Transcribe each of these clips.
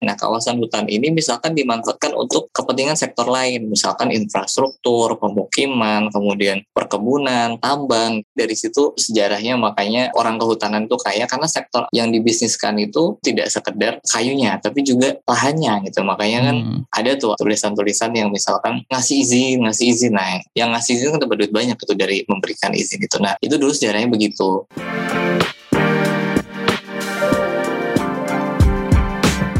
Nah, kawasan hutan ini misalkan dimanfaatkan untuk kepentingan sektor lain, misalkan infrastruktur, pemukiman, kemudian perkebunan, tambang. Dari situ sejarahnya makanya orang kehutanan itu kaya karena sektor yang dibisniskan itu tidak sekedar kayunya, tapi juga lahannya gitu. Makanya kan hmm. ada tuh tulisan-tulisan yang misalkan ngasih izin, ngasih izin. Nah, yang ngasih izin kan dapat duit banyak itu dari memberikan izin itu. Nah, itu dulu sejarahnya begitu.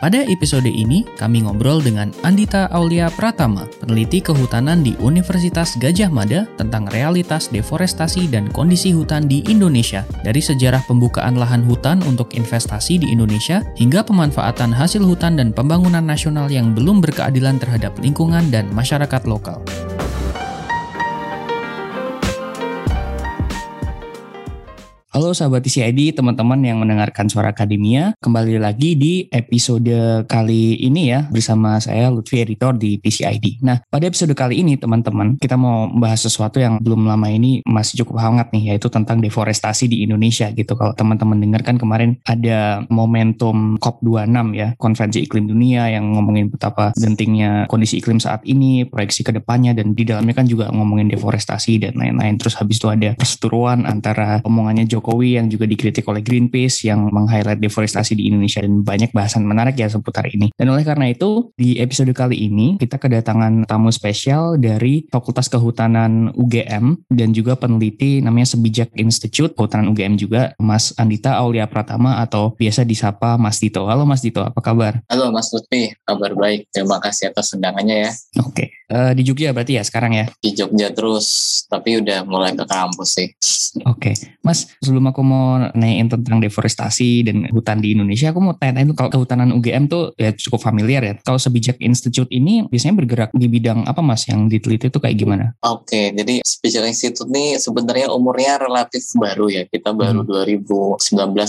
Pada episode ini, kami ngobrol dengan Andita Aulia Pratama, peneliti kehutanan di Universitas Gajah Mada tentang realitas deforestasi dan kondisi hutan di Indonesia, dari sejarah pembukaan lahan hutan untuk investasi di Indonesia hingga pemanfaatan hasil hutan dan pembangunan nasional yang belum berkeadilan terhadap lingkungan dan masyarakat lokal. Halo sahabat TCID, teman-teman yang mendengarkan suara akademia. Kembali lagi di episode kali ini ya, bersama saya Lutfi Editor di TCID. Nah, pada episode kali ini teman-teman, kita mau membahas sesuatu yang belum lama ini masih cukup hangat nih, yaitu tentang deforestasi di Indonesia gitu. Kalau teman-teman dengarkan kemarin ada momentum COP26 ya, konferensi iklim dunia yang ngomongin betapa gentingnya kondisi iklim saat ini, proyeksi ke depannya, dan di dalamnya kan juga ngomongin deforestasi dan lain-lain. Terus habis itu ada perseteruan antara omongannya Jokowi Jokowi yang juga dikritik oleh Greenpeace yang meng-highlight deforestasi di Indonesia dan banyak bahasan menarik ya seputar ini. Dan oleh karena itu di episode kali ini kita kedatangan tamu spesial dari Fakultas Kehutanan UGM dan juga peneliti namanya Sebijak Institute Kehutanan UGM juga Mas Andita Aulia Pratama atau biasa disapa Mas Dito. Halo Mas Dito, apa kabar? Halo Mas Lutfi, kabar baik. Terima kasih atas undangannya ya. Oke, uh, di Jogja berarti ya sekarang ya? Di Jogja terus, tapi udah mulai ke kampus sih. Oke, Mas sebelum aku mau nanyain tentang deforestasi dan hutan di Indonesia, aku mau tanya itu kalau kehutanan UGM tuh ya cukup familiar ya. Kalau Sebijak Institute ini biasanya bergerak di bidang apa mas yang diteliti itu kayak gimana? Oke, jadi Sebijak Institute ini sebenarnya umurnya relatif baru ya. Kita baru hmm. 2019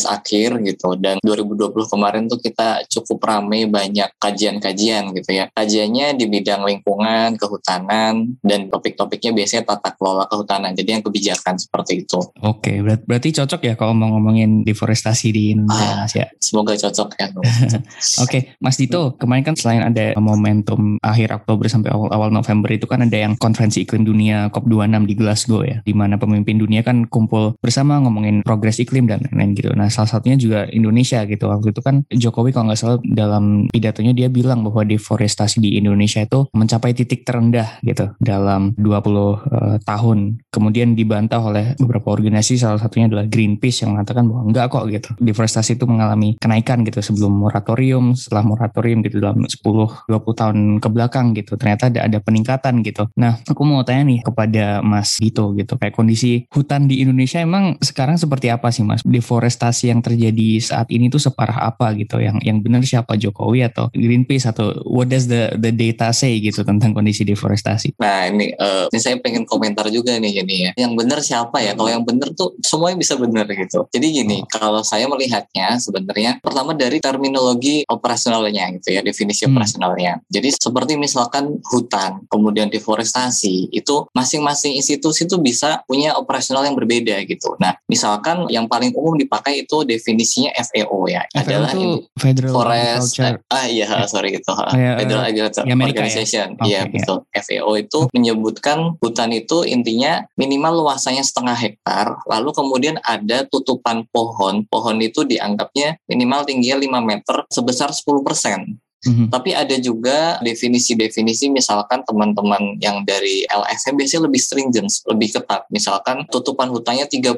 akhir gitu dan 2020 kemarin tuh kita cukup ramai banyak kajian-kajian gitu ya. Kajiannya di bidang lingkungan, kehutanan dan topik-topiknya biasanya tata kelola kehutanan. Jadi yang kebijakan seperti itu. Oke, berarti cocok ya kalau mau ngomongin deforestasi di Indonesia. Ah, ya. Semoga cocok ya. Oke, okay. Mas Dito, kemarin kan selain ada momentum akhir Oktober sampai awal, awal November itu kan ada yang konferensi iklim dunia COP26 di Glasgow ya, di mana pemimpin dunia kan kumpul bersama ngomongin progres iklim dan lain-lain gitu. Nah, salah satunya juga Indonesia gitu. Waktu itu kan Jokowi kalau nggak salah dalam pidatonya dia bilang bahwa deforestasi di Indonesia itu mencapai titik terendah gitu dalam 20 uh, eh, tahun. Kemudian dibantah oleh beberapa organisasi, salah satunya adalah Green Greenpeace yang mengatakan bahwa enggak kok gitu. Deforestasi itu mengalami kenaikan gitu sebelum moratorium, setelah moratorium gitu dalam 10-20 tahun ke belakang gitu. Ternyata ada ada peningkatan gitu. Nah, aku mau tanya nih kepada Mas Dito gitu. Kayak kondisi hutan di Indonesia emang sekarang seperti apa sih Mas? Deforestasi yang terjadi saat ini tuh separah apa gitu? Yang yang benar siapa Jokowi atau Greenpeace atau what does the the data say gitu tentang kondisi deforestasi? Nah, ini uh, ini saya pengen komentar juga nih ini ya. Yang benar siapa ya? Kalau yang benar tuh semuanya bisa benar gitu. Jadi gini, oh. kalau saya melihatnya sebenarnya pertama dari terminologi operasionalnya gitu ya, definisi hmm. operasionalnya. Jadi seperti misalkan hutan, kemudian deforestasi, itu masing-masing institusi itu bisa punya operasional yang berbeda gitu. Nah, misalkan yang paling umum dipakai itu definisinya FAO ya, FAO adalah itu Federal Forest ah iya sorry gitu, ya, Federal Agriculture ya, Organization. Iya, okay, betul. Ya. FAO itu menyebutkan hutan itu intinya minimal luasannya setengah hektar, lalu kemudian ada tutupan pohon, pohon itu dianggapnya minimal tingginya 5 meter sebesar 10 persen. Mm-hmm. Tapi ada juga definisi-definisi misalkan teman-teman yang dari LSM biasanya lebih stringent, lebih ketat. Misalkan tutupan hutannya 30%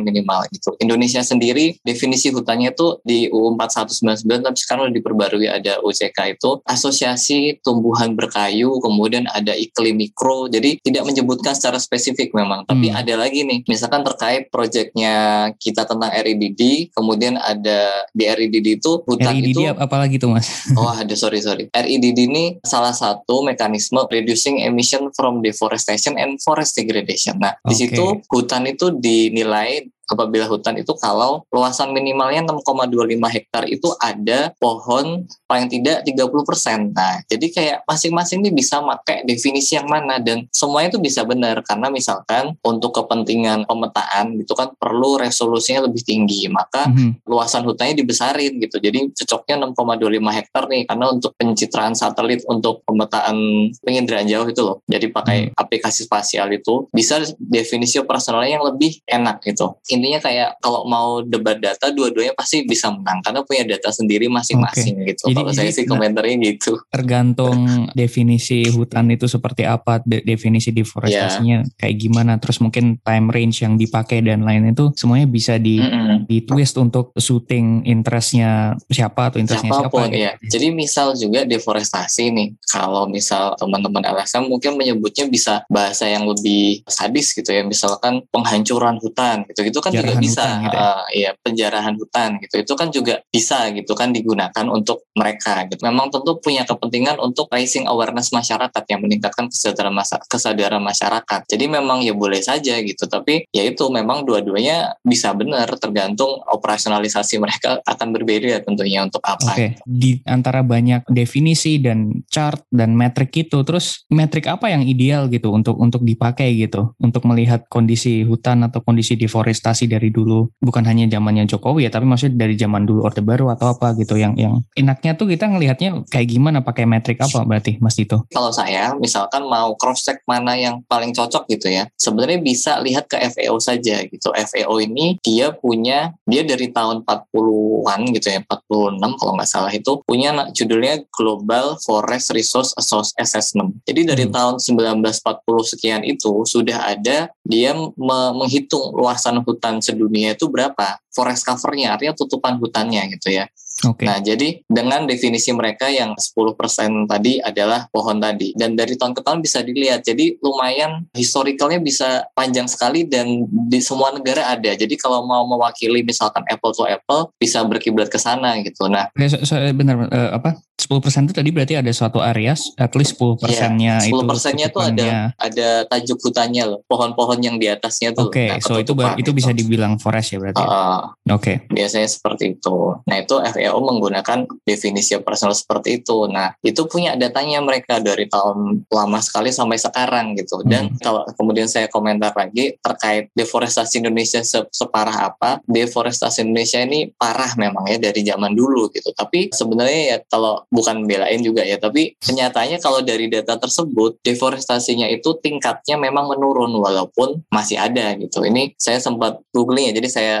minimal gitu. Indonesia sendiri definisi hutannya itu di UU 4199 tapi sekarang udah diperbarui ada OCK itu asosiasi tumbuhan berkayu, kemudian ada iklim mikro. Jadi tidak menyebutkan secara spesifik memang, tapi mm. ada lagi nih misalkan terkait proyeknya kita tentang RIDD, kemudian ada di RIDD itu hutan RIDD itu apalagi tuh Mas? Oh, ada sorry sorry. REDD ini salah satu mekanisme reducing emission from deforestation and forest degradation. Nah, okay. di situ hutan itu dinilai apabila hutan itu kalau luasan minimalnya 6,25 hektar itu ada pohon paling tidak 30%. Nah, jadi kayak masing-masing ini bisa pakai definisi yang mana dan semuanya itu bisa benar karena misalkan untuk kepentingan pemetaan itu kan perlu resolusinya lebih tinggi, maka mm-hmm. luasan hutannya dibesarin gitu. Jadi cocoknya 6,25 hektar nih karena untuk pencitraan satelit untuk pemetaan penginderaan jauh itu loh. Jadi pakai mm. aplikasi spasial itu bisa definisi operasionalnya yang lebih enak gitu intinya kayak kalau mau debat data dua-duanya pasti bisa menang karena punya data sendiri masing-masing okay. gitu. Kalau saya sih komentarnya gitu. Tergantung definisi hutan itu seperti apa, de definisi deforestasinya yeah. kayak gimana, terus mungkin time range yang dipakai dan lain itu semuanya bisa di mm -hmm. di twist untuk shooting interestnya siapa atau interestnya Siapa pun, siapa. Ya. Jadi misal juga deforestasi nih, kalau misal teman-teman LSM mungkin menyebutnya bisa bahasa yang lebih sadis gitu ya, misalkan penghancuran hutan gitu gitu kan juga bisa. hutan, gitu ya? Uh, ya penjarahan hutan gitu. Itu kan juga bisa gitu kan digunakan untuk mereka gitu. Memang tentu punya kepentingan untuk raising awareness masyarakat yang meningkatkan kesadaran masyarakat kesadaran masyarakat. Jadi memang ya boleh saja gitu tapi ya itu memang dua-duanya bisa benar tergantung operasionalisasi mereka akan berbeda tentunya untuk apa okay. di antara banyak definisi dan chart dan metrik itu terus metrik apa yang ideal gitu untuk untuk dipakai gitu? Untuk melihat kondisi hutan atau kondisi deforestasi investasi dari dulu bukan hanya zamannya Jokowi ya tapi maksudnya dari zaman dulu Orde Baru atau apa gitu yang yang enaknya tuh kita ngelihatnya kayak gimana pakai metrik apa berarti Mas Dito? Kalau saya misalkan mau cross check mana yang paling cocok gitu ya sebenarnya bisa lihat ke FAO saja gitu FAO ini dia punya dia dari tahun 40-an gitu ya 46 kalau nggak salah itu punya judulnya Global Forest Resource Assessment jadi dari hmm. tahun 1940 sekian itu sudah ada dia menghitung luasan hutan hutan sedunia itu berapa forest covernya artinya tutupan hutannya gitu ya Okay. Nah, jadi dengan definisi mereka yang 10% tadi adalah pohon tadi dan dari tahun ke tahun bisa dilihat. Jadi lumayan historicalnya bisa panjang sekali dan di semua negara ada. Jadi kalau mau mewakili misalkan apple to apple bisa berkiblat ke sana gitu. Nah, okay, so, so, benar uh, apa? 10% itu tadi berarti ada suatu area at least 10 persennya yeah, 10 itu persennya tuh ada ada tajuk hutannya loh pohon-pohon yang di atasnya tuh oke okay, nah, so itu itu, itu bisa dibilang forest ya berarti uh, oke okay. biasanya seperti itu nah itu FAO menggunakan definisi personal seperti itu nah itu punya datanya mereka dari tahun lama sekali sampai sekarang gitu dan hmm. kalau kemudian saya komentar lagi terkait deforestasi Indonesia separah apa deforestasi Indonesia ini parah memang ya dari zaman dulu gitu tapi sebenarnya ya kalau bukan belain juga ya, tapi kenyataannya kalau dari data tersebut deforestasinya itu tingkatnya memang menurun walaupun masih ada gitu. Ini saya sempat googling ya, jadi saya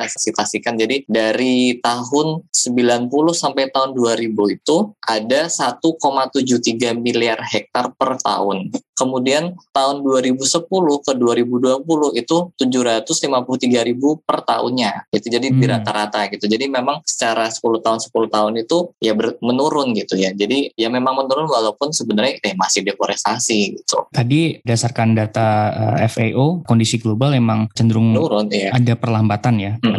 citasikan. Jadi dari tahun 90 sampai tahun 2000 itu ada 1,73 miliar hektar per tahun. Kemudian tahun 2010 ke 2020 itu 753 ribu per tahunnya. Itu jadi hmm. di rata-rata gitu. Jadi memang secara 10 tahun 10 tahun itu ya menurun gitu ya. Jadi ya memang menurun walaupun sebenarnya eh, masih deforestasi gitu. Tadi berdasarkan data uh, eh, FAO kondisi global memang cenderung menurun ya. Ada perlambatan ya hmm.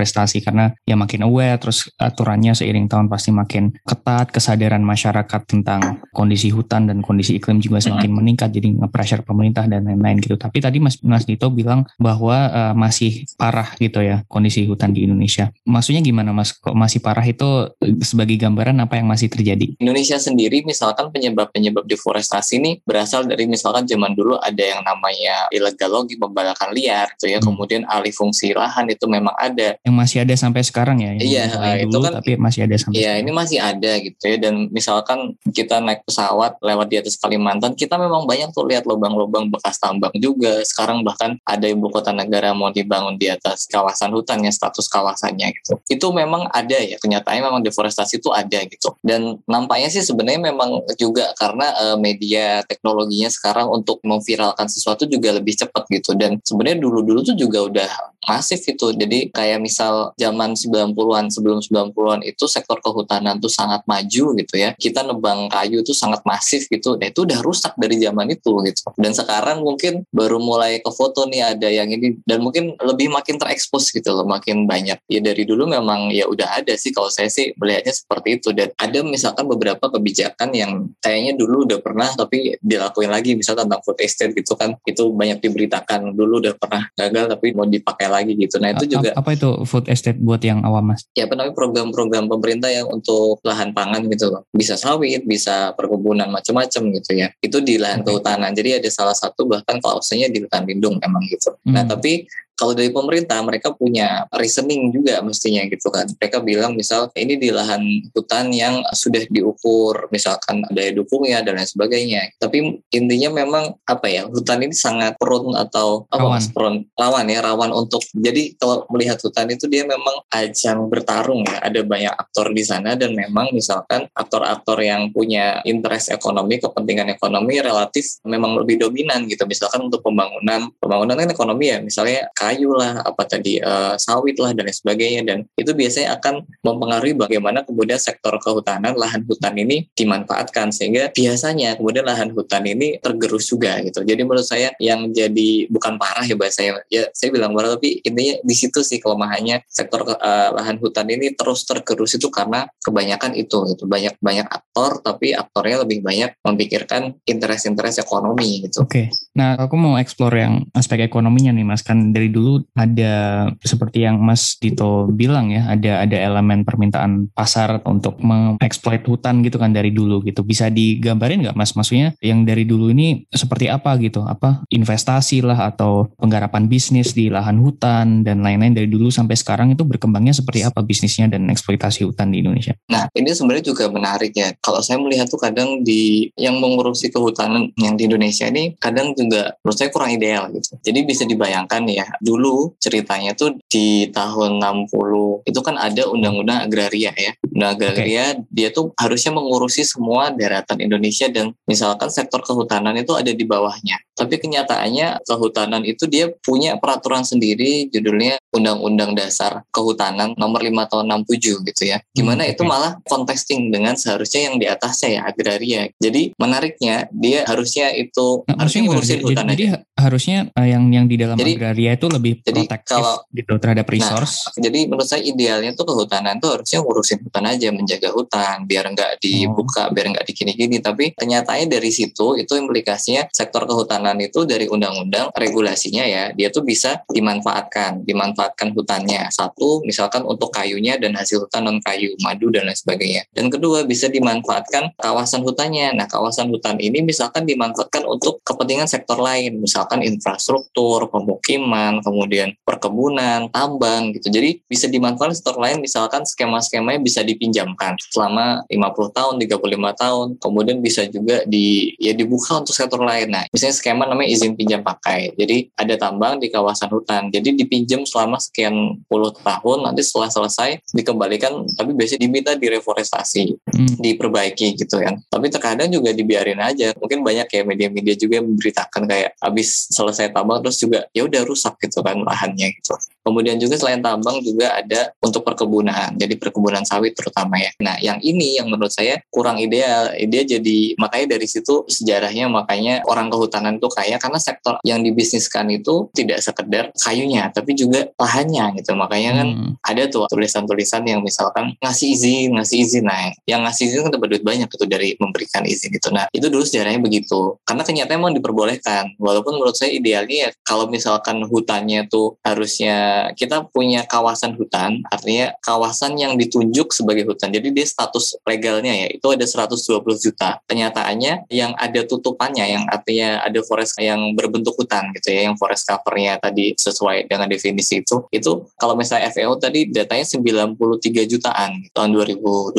Deforestasi karena ya makin aware terus aturannya seiring tahun pasti makin ketat kesadaran masyarakat tentang kondisi hutan dan kondisi iklim juga semakin meningkat meningkat jadi nge-pressure pemerintah dan lain-lain gitu. Tapi tadi Mas Mas Dito bilang bahwa uh, masih parah gitu ya kondisi hutan di Indonesia. Maksudnya gimana Mas? Kok masih parah itu sebagai gambaran apa yang masih terjadi? Indonesia sendiri misalkan penyebab-penyebab deforestasi ini berasal dari misalkan zaman dulu ada yang namanya illegal logging pembalakan liar gitu ya. Hmm. Kemudian alih fungsi lahan itu memang ada. Yang masih ada sampai sekarang ya? Iya, itu dulu, kan tapi masih ada sampai Iya, ini masih ada gitu ya dan misalkan kita naik pesawat lewat di atas Kalimantan, kita memang banyak tuh lihat lubang-lubang bekas tambang juga. Sekarang bahkan ada ibu kota negara mau dibangun di atas kawasan hutan ya status kawasannya gitu. Itu memang ada ya kenyataannya memang deforestasi itu ada gitu. Dan nampaknya sih sebenarnya memang juga karena uh, media teknologinya sekarang untuk memviralkan sesuatu juga lebih cepat gitu. Dan sebenarnya dulu-dulu tuh juga udah masif itu. Jadi kayak misal zaman 90-an sebelum 90-an itu sektor kehutanan tuh sangat maju gitu ya. Kita nebang kayu tuh sangat masif gitu. Nah itu udah rusak dari zaman itu gitu. Dan sekarang mungkin baru mulai ke foto nih ada yang ini dan mungkin lebih makin terekspos gitu loh, makin banyak. Ya dari dulu memang ya udah ada sih kalau saya sih melihatnya seperti itu dan ada misalkan beberapa kebijakan yang kayaknya dulu udah pernah tapi dilakuin lagi misal tentang food estate gitu kan itu banyak diberitakan dulu udah pernah gagal tapi mau dipakai lagi gitu. Nah itu juga apa itu food estate buat yang awam mas? Ya apa namanya program-program pemerintah yang untuk lahan pangan gitu loh. Bisa sawit, bisa perkebunan macam-macam gitu ya. Itu di lahan okay. kehutanan. Jadi ada salah satu bahkan klausenya di hutan lindung emang gitu. Nah, hmm. Nah tapi kalau dari pemerintah mereka punya reasoning juga mestinya gitu kan. Mereka bilang misal ini di lahan hutan yang sudah diukur misalkan daya dukungnya dan lain sebagainya. Tapi intinya memang apa ya hutan ini sangat prone atau apa rawan. prone rawan ya rawan untuk jadi kalau melihat hutan itu dia memang ajang bertarung ya. Ada banyak aktor di sana dan memang misalkan aktor-aktor yang punya interest ekonomi kepentingan ekonomi relatif memang lebih dominan gitu. Misalkan untuk pembangunan pembangunan kan ekonomi ya misalnya kayu lah, apa tadi uh, sawit lah dan lain sebagainya dan itu biasanya akan mempengaruhi bagaimana kemudian sektor kehutanan lahan hutan ini dimanfaatkan sehingga biasanya kemudian lahan hutan ini tergerus juga gitu. Jadi menurut saya yang jadi bukan parah ya bahasa saya ya saya bilang parah tapi intinya di situ sih kelemahannya sektor uh, lahan hutan ini terus tergerus itu karena kebanyakan itu gitu banyak banyak aktor tapi aktornya lebih banyak memikirkan interest-interest ekonomi gitu. Oke. Okay. Nah, aku mau explore yang aspek ekonominya nih Mas kan dari ada seperti yang Mas Dito bilang ya, ada ada elemen permintaan pasar untuk mengeksploit hutan gitu kan dari dulu gitu. Bisa digambarin nggak Mas? Maksudnya yang dari dulu ini seperti apa gitu? Apa investasi lah atau penggarapan bisnis di lahan hutan dan lain-lain dari dulu sampai sekarang itu berkembangnya seperti apa bisnisnya dan eksploitasi hutan di Indonesia? Nah, ini sebenarnya juga menarik ya. Kalau saya melihat tuh kadang di yang mengurusi kehutanan yang di Indonesia ini kadang juga menurut saya kurang ideal gitu. Jadi bisa dibayangkan ya, dulu ceritanya tuh di tahun 60 itu kan ada undang-undang agraria ya. Undang agraria okay. dia tuh harusnya mengurusi semua daratan Indonesia dan misalkan sektor kehutanan itu ada di bawahnya. Tapi kenyataannya kehutanan itu dia punya peraturan sendiri judulnya Undang-Undang Dasar Kehutanan nomor 5 tahun 67 gitu ya. Gimana hmm, itu malah contesting dengan seharusnya yang di atasnya ya agraria. Jadi menariknya dia harusnya itu nah, harusnya ngurusin hutan jadi, aja. Jadi harusnya uh, yang yang di dalam jadi, agraria itu lebih jadi kalau gitu terhadap nah, resource. Nah, jadi menurut saya idealnya tuh kehutanan tuh harusnya ngurusin hutan aja, menjaga hutan biar nggak dibuka, oh. biar nggak dikini-gini. Tapi kenyataannya dari situ itu implikasinya sektor kehutanan itu dari undang-undang regulasinya ya, dia tuh bisa dimanfaatkan, dimanfaatkan hutannya. Satu, misalkan untuk kayunya dan hasil hutan non kayu, madu dan lain sebagainya. Dan kedua, bisa dimanfaatkan kawasan hutannya. Nah, kawasan hutan ini misalkan dimanfaatkan untuk kepentingan sektor lain, misalkan infrastruktur, pemukiman, kemudian perkebunan, tambang gitu. Jadi bisa dimanfaatkan sektor lain misalkan skema-skemanya bisa dipinjamkan selama 50 tahun, 35 tahun, kemudian bisa juga di ya dibuka untuk sektor lain. Nah, misalnya skema skema namanya izin pinjam pakai. Jadi ada tambang di kawasan hutan. Jadi dipinjam selama sekian puluh tahun, nanti setelah selesai dikembalikan, tapi biasanya diminta direforestasi, hmm. diperbaiki gitu kan. Tapi terkadang juga dibiarin aja. Mungkin banyak ya media-media juga yang memberitakan kayak habis selesai tambang terus juga ya udah rusak gitu kan lahannya gitu. Kemudian juga selain tambang juga ada untuk perkebunan, jadi perkebunan sawit terutama ya. Nah, yang ini yang menurut saya kurang ideal. Dia jadi makanya dari situ sejarahnya makanya orang kehutanan itu kaya karena sektor yang dibisniskan itu tidak sekedar kayunya, tapi juga lahannya gitu. Makanya kan hmm. ada tuh tulisan-tulisan yang misalkan ngasih izin, ngasih izin. Nah, yang ngasih izin kan dapat duit banyak itu dari memberikan izin gitu. Nah, itu dulu sejarahnya begitu. Karena kenyataannya memang diperbolehkan. Walaupun menurut saya idealnya ya kalau misalkan hutannya tuh harusnya kita punya kawasan hutan, artinya kawasan yang ditunjuk sebagai hutan. Jadi dia status legalnya ya itu ada 120 juta. Kenyataannya yang ada tutupannya, yang artinya ada forest yang berbentuk hutan gitu ya, yang forest covernya tadi sesuai dengan definisi itu, itu kalau misalnya FAO tadi datanya 93 jutaan tahun 2020.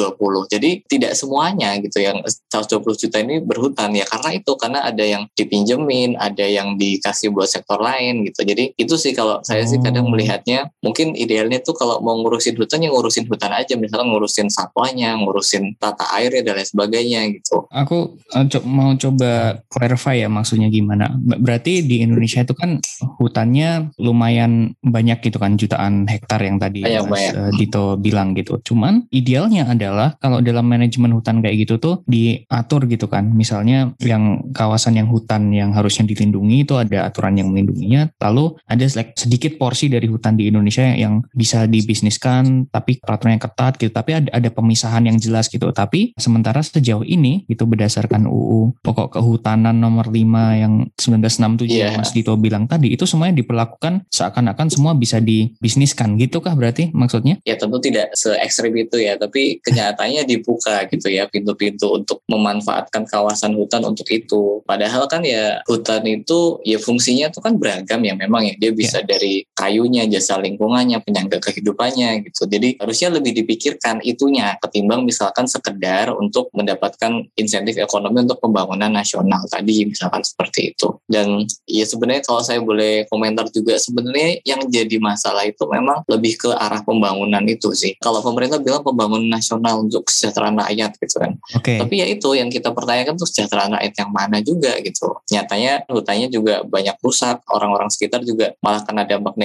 Jadi tidak semuanya gitu yang 120 juta ini berhutan ya karena itu karena ada yang dipinjemin, ada yang dikasih buat sektor lain gitu. Jadi itu sih kalau saya sih kadang melihat melihatnya mungkin idealnya tuh kalau mau ngurusin hutan ya ngurusin hutan aja. Misalnya ngurusin satwanya ngurusin tata airnya dan lain sebagainya gitu. Aku uh, mau coba clarify ya maksudnya gimana. Berarti di Indonesia itu kan hutannya lumayan banyak gitu kan jutaan hektar yang tadi banyak, Mas. Uh, Dito bilang gitu. Cuman idealnya adalah kalau dalam manajemen hutan kayak gitu tuh diatur gitu kan. Misalnya yang kawasan yang hutan yang harusnya dilindungi itu ada aturan yang melindunginya. Lalu ada sedikit porsi dari hutan di Indonesia yang, yang bisa dibisniskan tapi peraturan yang ketat gitu tapi ada ada pemisahan yang jelas gitu tapi sementara sejauh ini itu berdasarkan UU pokok kehutanan nomor 5 yang 1967 yeah. Mas Dito bilang tadi itu semuanya diperlakukan seakan-akan semua bisa dibisniskan gitu kah berarti maksudnya? Ya tentu tidak se ekstrim itu ya tapi kenyataannya dibuka gitu ya pintu-pintu untuk memanfaatkan kawasan hutan untuk itu padahal kan ya hutan itu ya fungsinya itu kan beragam ya memang ya dia bisa yeah. dari kayunya jasa lingkungannya penyangga kehidupannya gitu. Jadi harusnya lebih dipikirkan itunya ketimbang misalkan sekedar untuk mendapatkan insentif ekonomi untuk pembangunan nasional tadi misalkan seperti itu. Dan ya sebenarnya kalau saya boleh komentar juga sebenarnya yang jadi masalah itu memang lebih ke arah pembangunan itu sih. Kalau pemerintah bilang pembangunan nasional untuk kesejahteraan rakyat gitu kan. Okay. tapi ya itu yang kita pertanyakan tuh kesejahteraan rakyat yang mana juga gitu. Nyatanya hutannya juga banyak rusak orang-orang sekitar juga malah kena dampak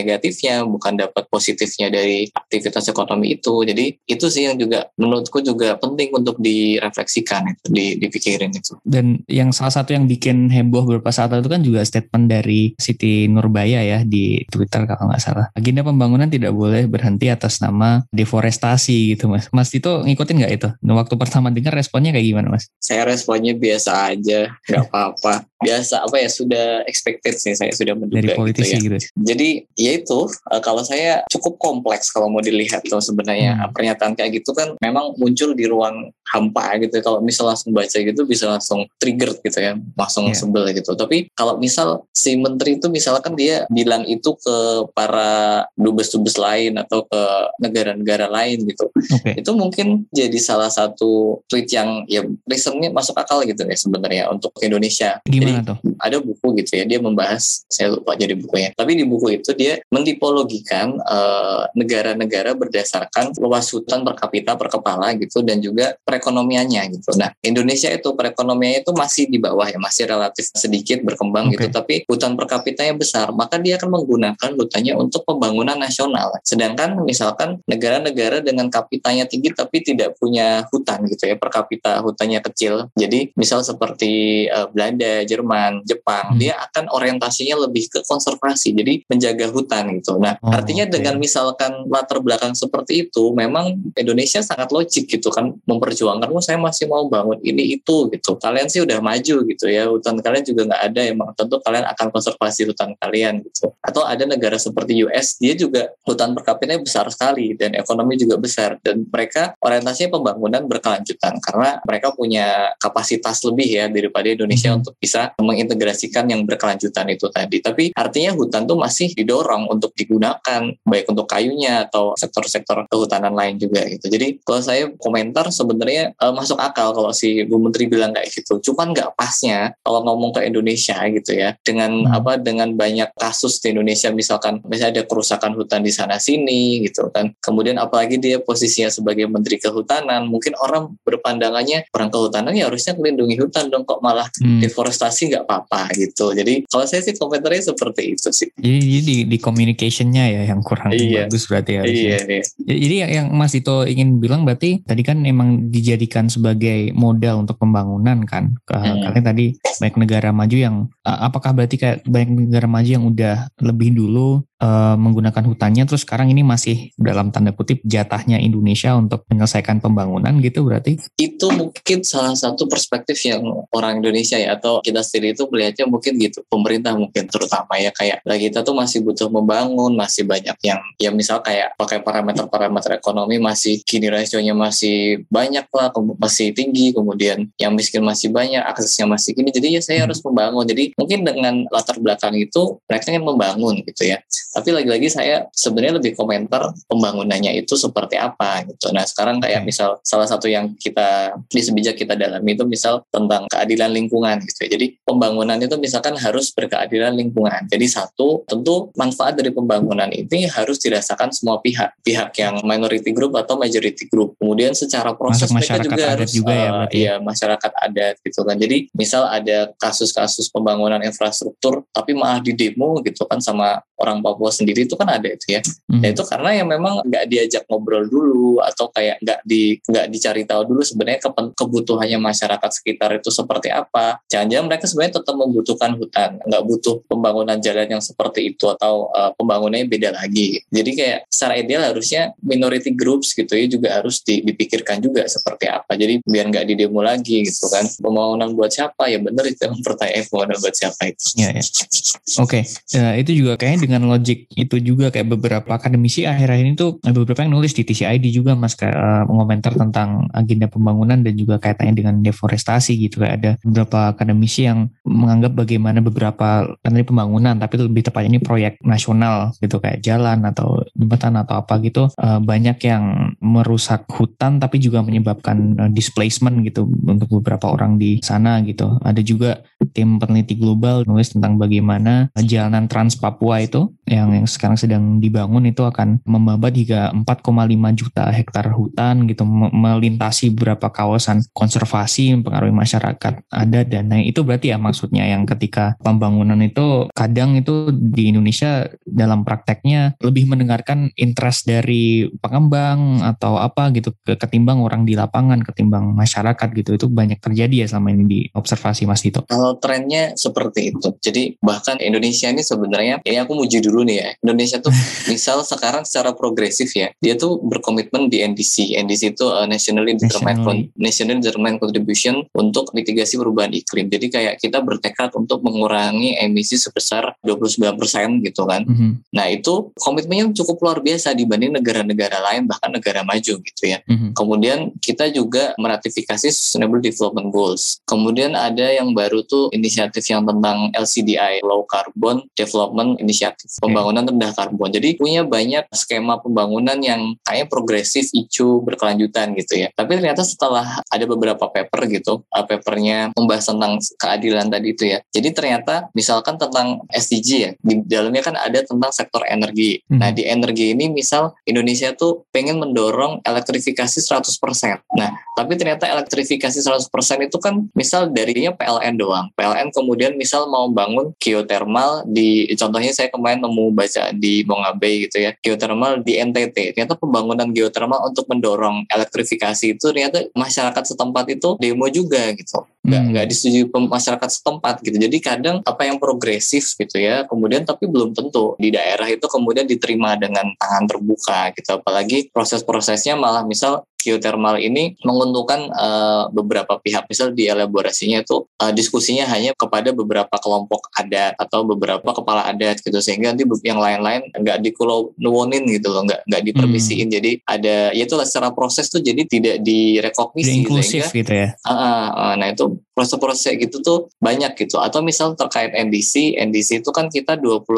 negatifnya bukan dapat positifnya dari aktivitas ekonomi itu. Jadi itu sih yang juga menurutku juga penting untuk direfleksikan itu di, dipikirin itu. Dan yang salah satu yang bikin heboh beberapa saat itu kan juga statement dari Siti Nurbaya ya di Twitter kalau nggak salah. Agenda pembangunan tidak boleh berhenti atas nama deforestasi gitu mas. Mas itu ngikutin nggak itu? Waktu pertama dengar responnya kayak gimana mas? Saya responnya biasa aja nggak apa-apa biasa apa ya sudah expected sih saya sudah menduga dari gitu politisi gitu, ya. gitu. Jadi ya itu uh, kalau saya cukup kompleks kalau mau dilihat tuh sebenarnya hmm. pernyataan kayak gitu kan memang muncul di ruang hampa gitu. Kalau misal langsung baca gitu bisa langsung trigger gitu ya, langsung yeah. sebel gitu. Tapi kalau misal si menteri itu misalkan dia bilang itu ke para dubes-dubes lain atau ke negara-negara lain gitu, okay. itu mungkin jadi salah satu tweet yang ya reasonnya masuk akal gitu ya sebenarnya untuk Indonesia. Gimana Gimana tuh? Ada buku gitu ya, dia membahas, saya lupa jadi bukunya. Tapi di buku itu dia mentipologikan uh, negara-negara berdasarkan luas hutan per kapita per kepala gitu dan juga perekonomiannya gitu. Nah, Indonesia itu perekonomiannya itu masih di bawah ya, masih relatif sedikit berkembang okay. gitu, tapi hutan per kapitanya besar, maka dia akan menggunakan hutannya untuk pembangunan nasional. Sedangkan misalkan negara-negara dengan kapitanya tinggi tapi tidak punya hutan gitu ya, per kapita hutannya kecil. Jadi misal seperti uh, Belanda, Jerman, Jepang, hmm. dia akan orientasinya lebih ke konservasi, jadi menjaga hutan gitu. Nah, oh, artinya okay. dengan misalkan latar belakang seperti itu, memang Indonesia sangat logik gitu kan memperjuangkan, oh saya masih mau bangun ini itu gitu. Kalian sih udah maju gitu ya, hutan kalian juga nggak ada emang tentu kalian akan konservasi hutan kalian gitu. Atau ada negara seperti US, dia juga hutan per besar sekali dan ekonomi juga besar dan mereka orientasinya pembangunan berkelanjutan karena mereka punya kapasitas lebih ya daripada Indonesia hmm. untuk bisa mengintegrasikan yang berkelanjutan itu tadi. Tapi artinya hutan tuh masih didorong untuk digunakan baik untuk kayunya atau sektor-sektor kehutanan lain juga gitu. Jadi kalau saya komentar sebenarnya uh, masuk akal kalau si Bu Menteri bilang kayak gitu. Cuman nggak pasnya kalau ngomong ke Indonesia gitu ya dengan hmm. apa dengan banyak kasus di Indonesia misalkan misalnya ada kerusakan hutan di sana sini gitu kan. Kemudian apalagi dia posisinya sebagai Menteri Kehutanan, mungkin orang berpandangannya orang kehutanan ya harusnya melindungi hutan dong kok malah hmm. deforestasi sih nggak apa-apa gitu. Jadi kalau saya sih komentarnya seperti itu sih. Jadi, jadi di, di communicationnya ya yang kurang iya. bagus berarti ya. Iya, iya. Jadi yang, yang Mas itu ingin bilang berarti tadi kan emang dijadikan sebagai modal untuk pembangunan kan. Hmm. Kalian tadi banyak negara maju yang apakah berarti kayak banyak negara maju yang udah lebih dulu uh, menggunakan hutannya terus sekarang ini masih dalam tanda kutip jatahnya Indonesia untuk menyelesaikan pembangunan gitu berarti itu mungkin salah satu perspektif yang orang Indonesia ya atau kita sendiri itu melihatnya mungkin gitu pemerintah mungkin terutama ya kayak lah kita tuh masih butuh membangun masih banyak yang ya misal kayak pakai parameter-parameter ekonomi masih kini rasionya masih banyak lah masih tinggi kemudian yang miskin masih banyak aksesnya masih gini jadi ya saya harus membangun jadi mungkin dengan latar belakang itu mereka ingin membangun gitu ya tapi lagi-lagi saya sebenarnya lebih komentar pembangunannya itu seperti apa gitu. Nah sekarang kayak misal salah satu yang kita di sebijak kita dalami itu misal tentang keadilan lingkungan gitu. Ya. Jadi pembangunan itu misalkan harus berkeadilan lingkungan. Jadi satu tentu manfaat dari pembangunan ini harus dirasakan semua pihak, pihak yang minority group atau majority group. Kemudian secara proses mereka juga harus juga ya, uh, ya masyarakat adat gitu kan. Jadi misal ada kasus-kasus pembangunan infrastruktur tapi malah di demo gitu kan sama orang Papua sendiri itu kan ada itu ya. Hmm. Ya itu karena yang memang nggak diajak ngobrol dulu atau kayak nggak di nggak dicari tahu dulu sebenarnya ke, kebutuhannya masyarakat sekitar itu seperti apa. Jangan-jangan mereka mereka sebenarnya tetap membutuhkan hutan, nggak butuh pembangunan jalan yang seperti itu atau uh, pembangunannya beda lagi. Jadi kayak secara ideal harusnya minority groups gitu ya juga harus dipikirkan juga seperti apa. Jadi biar nggak didemo lagi gitu kan. Pembangunan buat siapa ya bener itu mempertanyakan pembangunan buat siapa itu. Ya, ya. Oke, okay. ya, itu juga kayaknya dengan logik itu juga kayak beberapa akademisi akhir-akhir ini tuh beberapa yang nulis di TCID juga mas kayak uh, mengomentar tentang agenda pembangunan dan juga kaitannya dengan deforestasi gitu kayak ada beberapa akademisi yang menganggap bagaimana beberapa kan ini pembangunan tapi lebih tepatnya ini proyek nasional gitu kayak jalan atau jembatan atau apa gitu uh, banyak yang merusak hutan tapi juga menyebabkan uh, displacement gitu untuk beberapa orang di sana gitu. Ada juga tim peneliti global nulis tentang bagaimana jalanan Trans Papua itu yang yang sekarang sedang dibangun itu akan membabat hingga 4,5 juta hektar hutan gitu melintasi beberapa kawasan konservasi mempengaruhi masyarakat ada dan nah itu berarti ya maksudnya yang ketika pembangunan itu kadang itu di Indonesia dalam prakteknya lebih mendengarkan interest dari pengembang atau apa gitu ketimbang orang di lapangan ketimbang masyarakat gitu itu banyak terjadi ya selama ini di observasi Mas Dito. Kalau trennya seperti itu. Jadi bahkan Indonesia ini sebenarnya ini aku muji dulu nih ya. Indonesia tuh misal sekarang secara progresif ya, dia tuh berkomitmen di NDC. NDC itu uh, Nationally Determined Nationally. National Determined Contribution untuk mitigasi perubahan iklim. Jadi kayak kita bertekad untuk mengurangi emisi sebesar 29% gitu kan. Mm -hmm. Nah, itu komitmennya cukup luar biasa dibanding negara-negara lain bahkan negara maju gitu ya. Mm -hmm. Kemudian kita juga meratifikasi Sustainable Development Goals. Kemudian ada yang baru tuh inisiatif yang tentang LCDI Low Carbon Development Initiative, pembangunan rendah karbon. Jadi punya banyak skema pembangunan yang kayak progresif, icu, berkelanjutan gitu ya. Tapi ternyata setelah ada beberapa paper gitu, papernya membahas tentang keadilan tadi itu ya. Jadi ternyata misalkan tentang SDG ya, di dalamnya kan ada tentang sektor energi. Hmm. Nah di energi ini misal Indonesia tuh pengen mendorong elektrifikasi 100%. Nah tapi ternyata elektrifikasi 100% itu kan misal darinya PLN doang. PLN kemudian misal mau bangun geothermal di contohnya saya kemarin nemu baca di Mongabe gitu ya geothermal di NTT ternyata pembangunan geothermal untuk mendorong elektrifikasi itu ternyata masyarakat setempat itu demo juga gitu nggak hmm. nggak disetujui masyarakat setempat gitu jadi kadang apa yang progresif gitu ya kemudian tapi belum tentu di daerah itu kemudian diterima dengan tangan terbuka gitu apalagi proses-prosesnya malah misal geothermal ini menguntungkan uh, beberapa pihak. Misal di elaborasinya itu uh, diskusinya hanya kepada beberapa kelompok adat atau beberapa kepala adat gitu sehingga nanti yang lain-lain nggak dikulau nuwonin gitu loh, nggak nggak dipermisiin. Hmm. Jadi ada ya itu secara proses tuh jadi tidak direkognisi inklusif gitu ya. Uh, uh, uh, nah itu proses-proses gitu tuh banyak gitu. Atau misal terkait NDC, NDC itu kan kita 29%.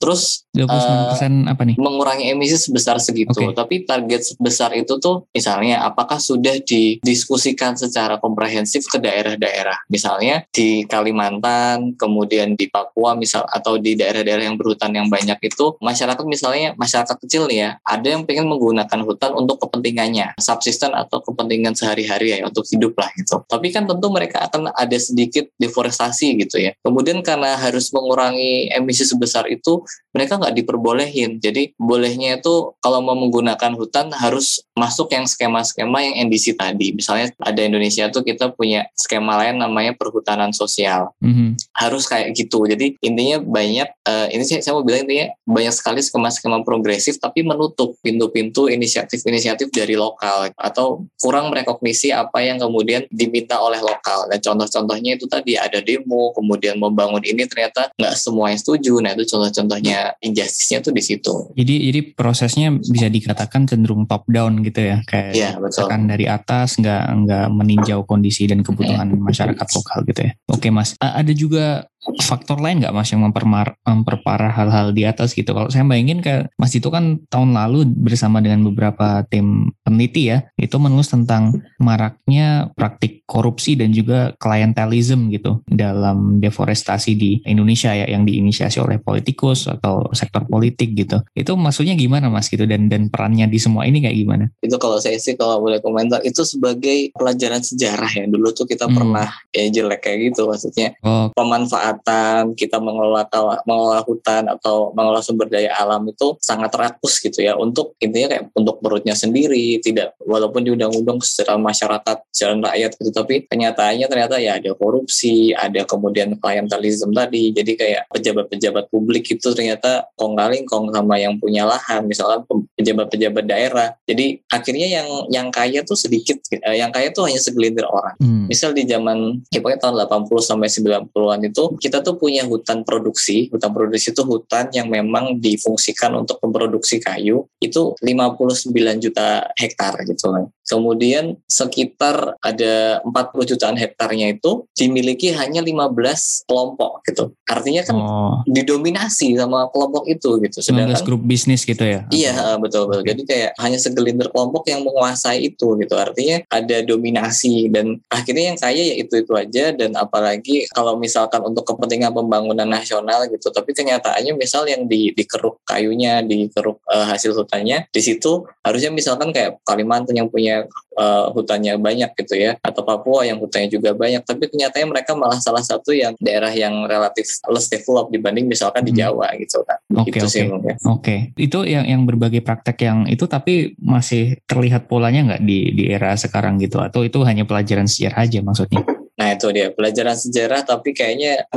Terus 29% uh, apa nih? Mengurangi emisi sebesar segitu. Okay. Tapi target sebesar itu tuh misalnya apakah sudah didiskusikan secara komprehensif ke daerah-daerah misalnya di Kalimantan kemudian di Papua misal atau di daerah-daerah yang berhutan yang banyak itu masyarakat misalnya masyarakat kecil nih ya ada yang pengen menggunakan hutan untuk kepentingannya subsisten atau kepentingan sehari-hari ya untuk hidup lah gitu tapi kan tentu mereka akan ada sedikit deforestasi gitu ya kemudian karena harus mengurangi emisi sebesar itu mereka nggak diperbolehin jadi bolehnya itu kalau mau menggunakan hutan harus masuk masuk yang skema-skema yang NDC tadi. Misalnya ada Indonesia tuh kita punya skema lain namanya perhutanan sosial. Mm-hmm. Harus kayak gitu. Jadi intinya banyak, uh, ini saya, saya mau bilang intinya banyak sekali skema-skema progresif tapi menutup pintu-pintu inisiatif-inisiatif dari lokal atau kurang merekognisi apa yang kemudian diminta oleh lokal. Dan contoh-contohnya itu tadi ada demo, kemudian membangun ini ternyata nggak semua yang setuju. Nah itu contoh-contohnya injustice-nya tuh di situ. Jadi jadi prosesnya bisa dikatakan cenderung top down gitu ya kayak ya, betul. dari atas nggak nggak meninjau kondisi dan kebutuhan iya. masyarakat lokal gitu ya oke mas ada juga faktor lain nggak mas yang mempermar, memperparah hal-hal di atas gitu? Kalau saya bayangin kayak mas itu kan tahun lalu bersama dengan beberapa tim peneliti ya itu menulis tentang maraknya praktik korupsi dan juga klientelism gitu dalam deforestasi di Indonesia ya yang diinisiasi oleh politikus atau sektor politik gitu. Itu maksudnya gimana mas gitu? Dan dan perannya di semua ini kayak gimana? Itu kalau saya sih kalau boleh komentar itu sebagai pelajaran sejarah ya. Dulu tuh kita hmm. pernah ya jelek kayak gitu maksudnya. Oh. pemanfaat kesehatan, kita mengelola mengelola hutan atau mengelola sumber daya alam itu sangat rakus gitu ya. Untuk intinya kayak untuk perutnya sendiri, tidak walaupun diundang-undang secara masyarakat, secara rakyat gitu, tapi kenyataannya ternyata ya ada korupsi, ada kemudian klientelisme tadi, jadi kayak pejabat-pejabat publik itu ternyata kong kaling kong sama yang punya lahan, misalkan pejabat-pejabat daerah. Jadi akhirnya yang yang kaya tuh sedikit, eh, yang kaya tuh hanya segelintir orang. Hmm. Misal di zaman ya pokoknya tahun 80 sampai 90-an itu kita tuh punya hutan produksi. Hutan produksi itu hutan yang memang difungsikan untuk memproduksi kayu. Itu 59 juta hektar gitu kan. Kemudian sekitar ada 40 jutaan hektarnya itu dimiliki hanya 15 kelompok gitu. Artinya kan oh. didominasi sama kelompok itu gitu. Sedangkan grup bisnis gitu ya. Iya, betul betul. Jadi kayak hanya segelintir kelompok yang menguasai itu gitu. Artinya ada dominasi dan akhirnya yang kaya ya itu-itu aja dan apalagi kalau misalkan untuk kepentingan pembangunan nasional gitu. Tapi kenyataannya misal yang di dikeruk kayunya, dikeruk uh, hasil hutannya di situ harusnya misalkan kayak Kalimantan yang punya uh, hutannya banyak gitu ya atau Papua yang hutannya juga banyak tapi kenyataannya mereka malah salah satu yang daerah yang relatif less developed dibanding misalkan hmm. di Jawa gitu kan oke okay, oke okay. okay. itu yang yang berbagai praktek yang itu tapi masih terlihat polanya nggak di di era sekarang gitu atau itu hanya pelajaran sejarah aja maksudnya Nah itu dia pelajaran sejarah tapi kayaknya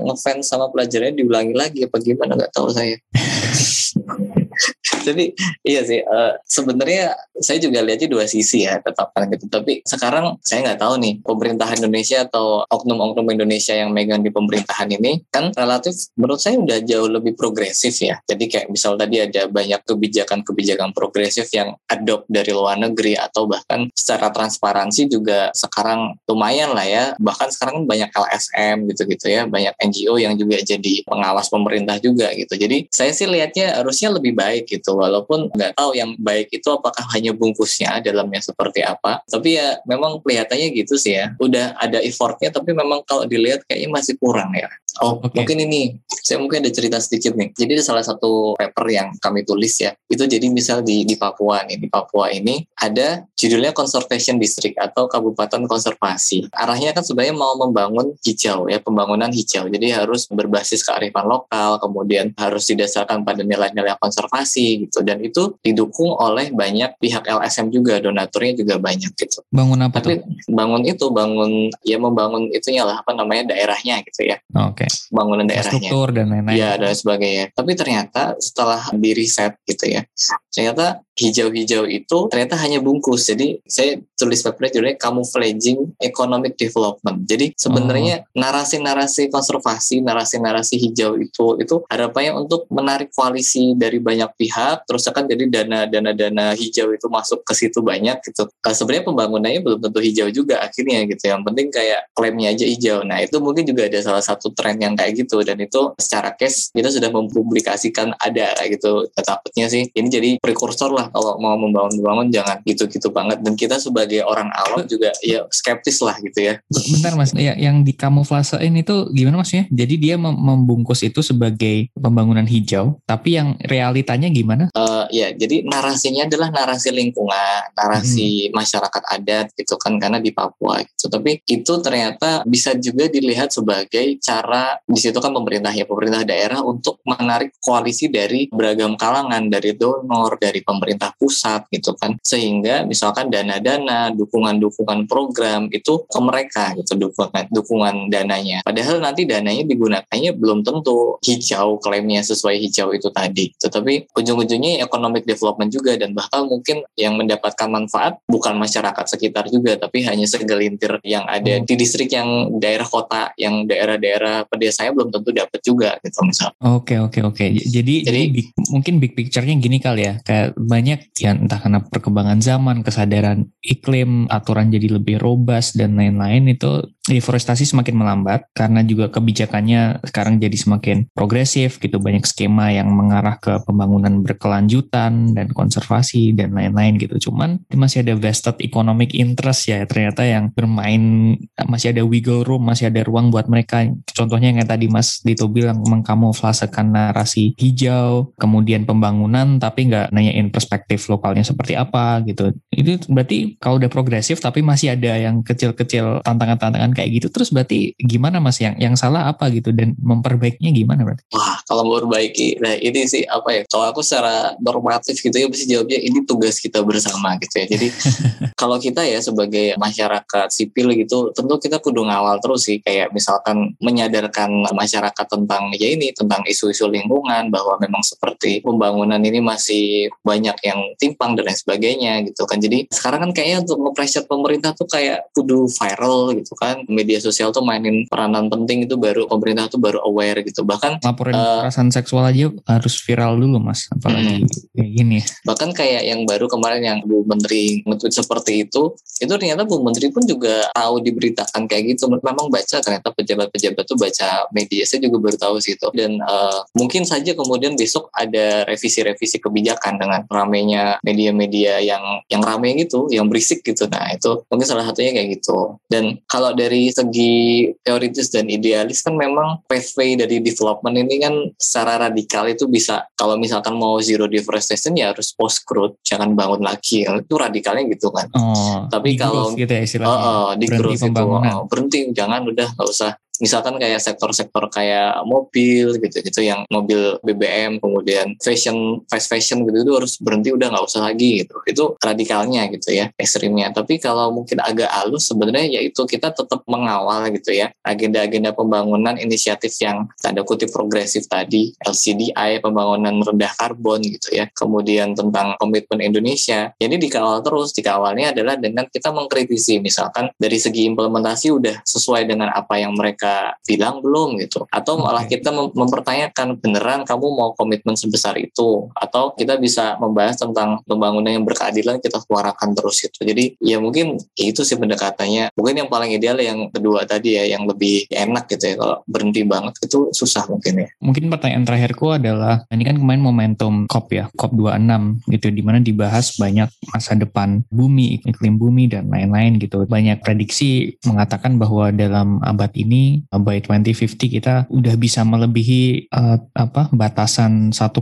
ngefans sama pelajarannya diulangi lagi apa gimana nggak tahu saya. Jadi iya sih uh, sebenarnya saya juga lihatnya dua sisi ya tetap kan gitu. Tapi sekarang saya nggak tahu nih pemerintahan Indonesia atau oknum-oknum Indonesia yang megang di pemerintahan ini kan relatif menurut saya udah jauh lebih progresif ya. Jadi kayak misal tadi ada banyak kebijakan-kebijakan progresif yang adopt dari luar negeri atau bahkan secara transparansi juga sekarang lumayan lah ya. Bahkan sekarang banyak LSM gitu-gitu ya, banyak NGO yang juga jadi pengawas pemerintah juga gitu. Jadi saya sih lihatnya harusnya lebih baik gitu walaupun nggak tahu yang baik itu apakah hanya bungkusnya dalamnya seperti apa. Tapi ya memang kelihatannya gitu sih ya. Udah ada effortnya tapi memang kalau dilihat kayaknya masih kurang ya oh okay. mungkin ini saya mungkin ada cerita sedikit nih jadi ada salah satu paper yang kami tulis ya itu jadi misal di di Papua nih di Papua ini ada judulnya Conservation District atau Kabupaten Konservasi arahnya kan sebenarnya mau membangun hijau ya pembangunan hijau jadi harus berbasis kearifan lokal kemudian harus didasarkan pada nilai-nilai konservasi gitu dan itu didukung oleh banyak pihak LSM juga donaturnya juga banyak gitu. Bangun apa Tapi, tuh? Bangun itu bangun ya membangun itunya lah apa namanya daerahnya gitu ya. Oke. Okay. Bangunan daerahnya. Struktur dan lain-lain. Ya dan sebagainya. Tapi ternyata setelah di riset gitu ya, ternyata hijau-hijau itu ternyata hanya bungkus. Jadi saya tulis paper judulnya camouflaging economic development. Jadi sebenarnya oh. narasi-narasi konservasi, narasi-narasi hijau itu itu harapannya untuk menarik koalisi dari banyak pihak, terus akan jadi dana-dana-dana hijau itu masuk ke situ banyak gitu. Nah, sebenarnya pembangunannya belum tentu hijau juga akhirnya gitu. Yang penting kayak klaimnya aja hijau. Nah itu mungkin juga ada salah satu tren yang kayak gitu dan itu secara case kita sudah mempublikasikan ada kayak gitu. Takutnya sih ini jadi prekursor lah lah kalau mau membangun-bangun jangan gitu-gitu banget dan kita sebagai orang awam juga ya skeptis lah gitu ya. Bentar mas, ya, yang di kamuflasein itu gimana maksudnya? Jadi dia membungkus itu sebagai pembangunan hijau, tapi yang realitanya gimana? Uh, ya, jadi narasinya adalah narasi lingkungan, narasi hmm. masyarakat adat gitu kan karena di Papua gitu. Tapi itu ternyata bisa juga dilihat sebagai cara di situ kan pemerintah ya pemerintah daerah untuk menarik koalisi dari beragam kalangan dari donor, dari pemerintah pemerintah pusat gitu kan sehingga misalkan dana-dana dukungan-dukungan program itu ke mereka gitu dukungan dukungan dananya padahal nanti dananya digunakannya belum tentu hijau klaimnya sesuai hijau itu tadi tetapi ujung-ujungnya economic development juga dan bahkan mungkin yang mendapatkan manfaat bukan masyarakat sekitar juga tapi hanya segelintir yang ada hmm. di distrik yang daerah kota yang daerah-daerah pedesanya belum tentu dapat juga gitu misal. Oke oke oke. Jadi jadi, jadi mungkin big picture-nya gini kali ya kayak banyak ya entah karena perkembangan zaman, kesadaran iklim, aturan jadi lebih robust dan lain-lain itu deforestasi semakin melambat karena juga kebijakannya sekarang jadi semakin progresif gitu. Banyak skema yang mengarah ke pembangunan berkelanjutan dan konservasi dan lain-lain gitu. Cuman masih ada vested economic interest ya ternyata yang bermain masih ada wiggle room masih ada ruang buat mereka. Contohnya yang tadi Mas Dito bilang mengkamuflasekan narasi hijau kemudian pembangunan tapi nggak nanyain perspektif lokalnya seperti apa gitu. Itu berarti kalau udah progresif tapi masih ada yang kecil-kecil tantangan-tantangan dengan kayak gitu terus berarti gimana mas yang yang salah apa gitu dan memperbaikinya gimana berarti? Wah kalau memperbaiki, nah ini sih apa ya? Kalau aku secara normatif gitu ya bisa jawabnya ini tugas kita bersama gitu ya. Jadi kalau kita ya sebagai masyarakat sipil gitu, tentu kita kudu ngawal terus sih kayak misalkan menyadarkan masyarakat tentang ya ini tentang isu-isu lingkungan bahwa memang seperti pembangunan ini masih banyak yang timpang dan lain sebagainya gitu kan. Jadi sekarang kan kayaknya untuk nge pemerintah tuh kayak kudu viral gitu kan. Media sosial tuh mainin peranan penting itu baru pemerintah tuh baru aware gitu. Bahkan laporan uh, kekerasan seksual aja harus viral dulu Mas, apalagi hmm. kayak gini. Bahkan kayak yang baru kemarin yang Bu Menteri nge seperti itu, itu ternyata Bu Menteri pun juga tahu diberitakan kayak gitu. Memang baca ternyata pejabat-pejabat tuh baca media. Saya juga baru tahu sih itu. Dan uh, mungkin saja kemudian besok ada revisi-revisi kebijakan dengan ramenya media-media yang yang rame gitu, yang berisik gitu. Nah itu mungkin salah satunya kayak gitu. Dan kalau dari segi teoritis dan idealis kan memang pathway dari development ini kan secara radikal itu bisa kalau misalkan mau zero deforestation ya harus post growth, jangan bangun lagi. Itu radikalnya gitu kan. Oh, Tapi kalau gitu ya istilahnya. Uh, uh, di growth itu uh, berhenti jangan udah nggak usah misalkan kayak sektor-sektor kayak mobil gitu-gitu yang mobil BBM kemudian fashion fast fashion gitu itu harus berhenti udah nggak usah lagi gitu. Itu radikalnya gitu ya ekstrimnya. Tapi kalau mungkin agak halus sebenarnya yaitu kita tetap mengawal gitu ya agenda-agenda pembangunan inisiatif yang tanda kutip progresif tadi LCDI pembangunan rendah karbon gitu ya kemudian tentang komitmen Indonesia. Jadi dikawal terus dikawalnya adalah dengan kita mengkritisi. Misalkan dari segi implementasi udah sesuai dengan apa yang mereka bilang belum gitu. Atau malah kita mem mempertanyakan beneran kamu mau komitmen sebesar itu? Atau kita bisa membahas tentang pembangunan yang berkeadilan kita suarakan terus itu jadi ya mungkin itu sih pendekatannya. Mungkin yang paling ideal yang kedua tadi ya yang lebih enak gitu ya. Kalau berhenti banget itu susah mungkin ya. Mungkin pertanyaan terakhirku adalah ini kan kemarin momentum COP ya COP 26 gitu di mana dibahas banyak masa depan bumi iklim bumi dan lain-lain gitu. Banyak prediksi mengatakan bahwa dalam abad ini by 2050 kita udah bisa melebihi uh, apa batasan 1,5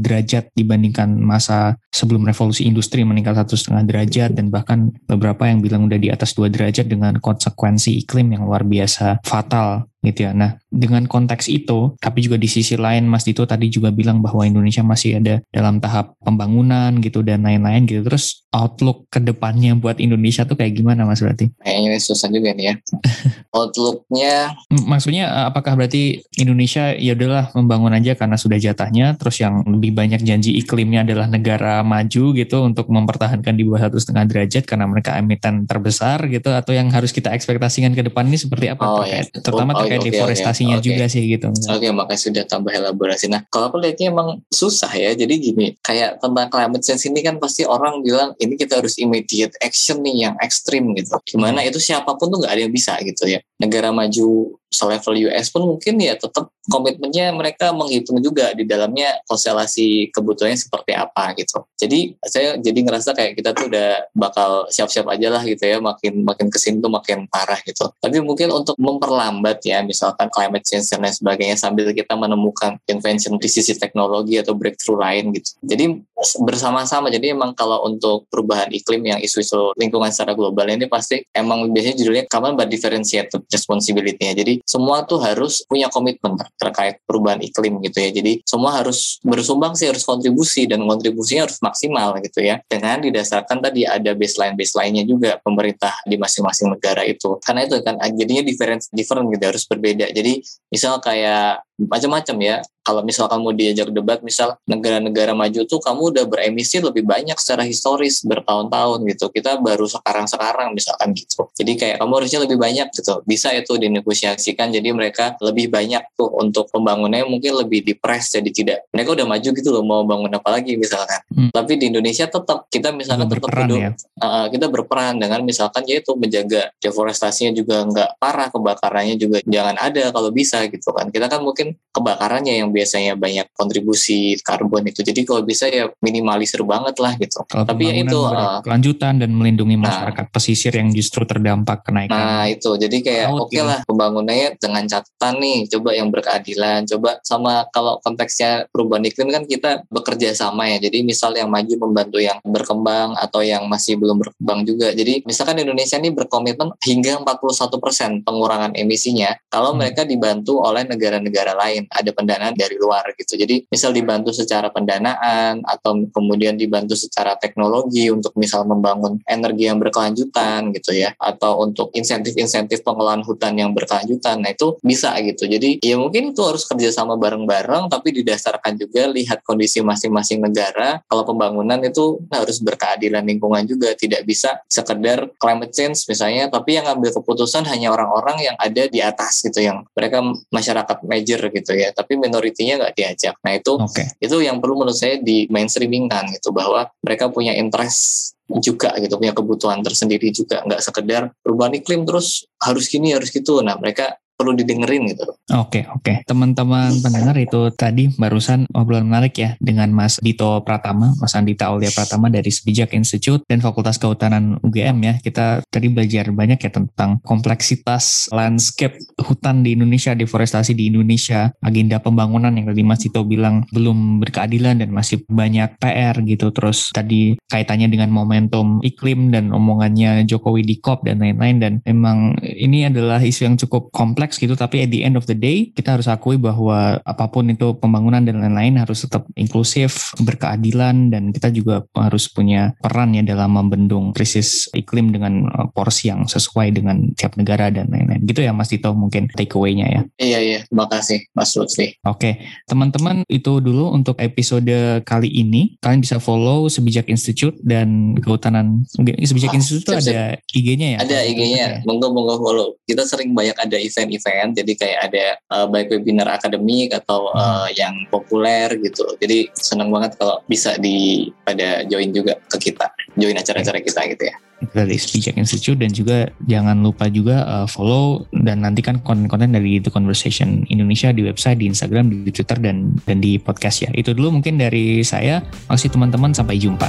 derajat dibandingkan masa sebelum revolusi industri meningkat satu setengah derajat dan bahkan beberapa yang bilang udah di atas dua derajat dengan konsekuensi iklim yang luar biasa fatal gitu ya. Nah, dengan konteks itu, tapi juga di sisi lain Mas Dito tadi juga bilang bahwa Indonesia masih ada dalam tahap pembangunan gitu dan lain-lain gitu. Terus outlook ke depannya buat Indonesia tuh kayak gimana Mas berarti? Kayaknya ini susah juga nih ya. Outlooknya maksudnya eh, apakah berarti Indonesia ya udahlah membangun aja karena sudah jatahnya terus yang lebih banyak janji iklimnya adalah negara maju gitu untuk mempertahankan di bawah satu setengah derajat karena mereka emiten terbesar gitu atau yang harus kita ekspektasikan ke depan ini seperti apa oh, terkait, ya. terutama oh, terkait okay, deforestasinya okay, juga sih gitu. Oke, okay, makanya sudah tambah elaborasi. Nah, kalau aku lihatnya emang susah ya. Jadi gini, kayak tentang climate change ini kan pasti orang bilang ini kita harus immediate action nih yang ekstrim gitu. Gimana hmm. itu siapa pun tuh nggak ada yang bisa gitu ya. Negara maju selevel US pun mungkin ya tetap komitmennya mereka menghitung juga di dalamnya konstelasi kebutuhannya seperti apa gitu. Jadi saya jadi ngerasa kayak kita tuh udah bakal siap-siap aja lah gitu ya makin makin ke sini tuh makin parah gitu. Tapi mungkin untuk memperlambat ya misalkan climate change dan lain sebagainya sambil kita menemukan invention di sisi teknologi atau breakthrough lain gitu. Jadi bersama-sama jadi emang kalau untuk perubahan iklim yang isu-isu lingkungan secara global ini pasti emang biasanya judulnya kapan but differentiated responsibility-nya. Jadi semua tuh harus punya komitmen terkait perubahan iklim gitu ya. Jadi semua harus bersumbang sih harus kontribusi dan kontribusinya harus maksimal gitu ya. Dengan didasarkan tadi ada baseline baseline-nya juga pemerintah di masing-masing negara itu. Karena itu kan jadinya different different gitu harus berbeda. Jadi misal kayak macam-macam ya. Kalau misalkan mau diajak debat misal negara-negara maju tuh kamu udah beremisi lebih banyak secara historis bertahun-tahun gitu. Kita baru sekarang-sekarang misalkan gitu. Jadi kayak kamu harusnya lebih banyak gitu. Bisa itu dinegosiasikan jadi mereka lebih banyak tuh untuk pembangunannya mungkin lebih dipres jadi tidak. Mereka udah maju gitu loh mau bangun apa lagi misalkan. Hmm. tapi di Indonesia tetap kita misalkan tetap hidup ya? uh, kita berperan dengan misalkan yaitu menjaga deforestasinya juga nggak parah kebakarannya juga jangan ada kalau bisa gitu kan. Kita kan mungkin mungkin kebakarannya yang biasanya banyak kontribusi karbon itu. Jadi kalau bisa ya minimalisir banget lah gitu. Kalau Tapi ya itu uh, kelanjutan dan melindungi nah. masyarakat nah, pesisir yang justru terdampak kenaikan. Nah itu jadi kayak oke okay gitu. lah pembangunannya dengan catatan nih coba yang berkeadilan, coba sama kalau konteksnya perubahan iklim kan kita bekerja sama ya. Jadi misal yang maju membantu yang berkembang atau yang masih belum berkembang juga. Jadi misalkan Indonesia ini berkomitmen hingga 41% pengurangan emisinya kalau hmm. mereka dibantu oleh negara-negara lain, ada pendanaan dari luar gitu. Jadi misal dibantu secara pendanaan atau kemudian dibantu secara teknologi untuk misal membangun energi yang berkelanjutan gitu ya atau untuk insentif-insentif pengelolaan hutan yang berkelanjutan. Nah, itu bisa gitu. Jadi ya mungkin itu harus kerjasama bareng-bareng tapi didasarkan juga lihat kondisi masing-masing negara. Kalau pembangunan itu harus berkeadilan lingkungan juga, tidak bisa sekedar climate change misalnya tapi yang ngambil keputusan hanya orang-orang yang ada di atas gitu yang mereka masyarakat major gitu ya tapi minoritinya nggak diajak nah itu okay. itu yang perlu menurut saya di mainstreamingkan gitu bahwa mereka punya interest juga gitu punya kebutuhan tersendiri juga nggak sekedar perubahan iklim terus harus gini harus gitu nah mereka perlu didengerin gitu. Oke okay, oke okay. teman-teman pendengar itu tadi barusan obrolan menarik ya dengan Mas Dito Pratama, Mas Andita Aulia Pratama dari Sebijak Institute dan Fakultas Kehutanan UGM ya. Kita tadi belajar banyak ya tentang kompleksitas landscape hutan di Indonesia, deforestasi di Indonesia, agenda pembangunan yang tadi Mas Dito bilang belum berkeadilan dan masih banyak PR gitu. Terus tadi kaitannya dengan momentum iklim dan omongannya Jokowi di COP dan lain-lain dan memang ini adalah isu yang cukup kompleks kompleks gitu tapi at the end of the day kita harus akui bahwa apa pun itu pembangunan dan lain-lain harus tetap inklusif, berkeadilan dan kita juga harus punya peran ya dalam membendung krisis iklim dengan uh, porsi yang sesuai dengan tiap negara dan lain-lain. Gitu ya Mas Tito mungkin takeaway-nya ya. Iya iya, terima kasih Mas Lutfi. Oke, teman-teman itu dulu untuk episode kali ini. Kalian bisa follow Sebijak Institute dan Kehutanan Sebijak oh, Institute itu ada IG-nya ya? Ada IG-nya. Monggo monggo follow. Kita sering banyak ada event-event event jadi kayak ada uh, baik webinar akademik atau uh, yang populer gitu jadi senang banget kalau bisa di pada join juga ke kita join acara-acara kita gitu ya dari Spijak Institute dan juga jangan lupa juga uh, follow dan nantikan konten-konten dari The Conversation Indonesia di website, di Instagram, di Twitter dan dan di podcast ya. Itu dulu mungkin dari saya. Makasih teman-teman, sampai jumpa.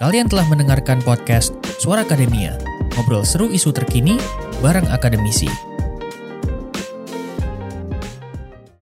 Kalian telah mendengarkan podcast Suara Akademia, ngobrol seru isu terkini bareng akademisi.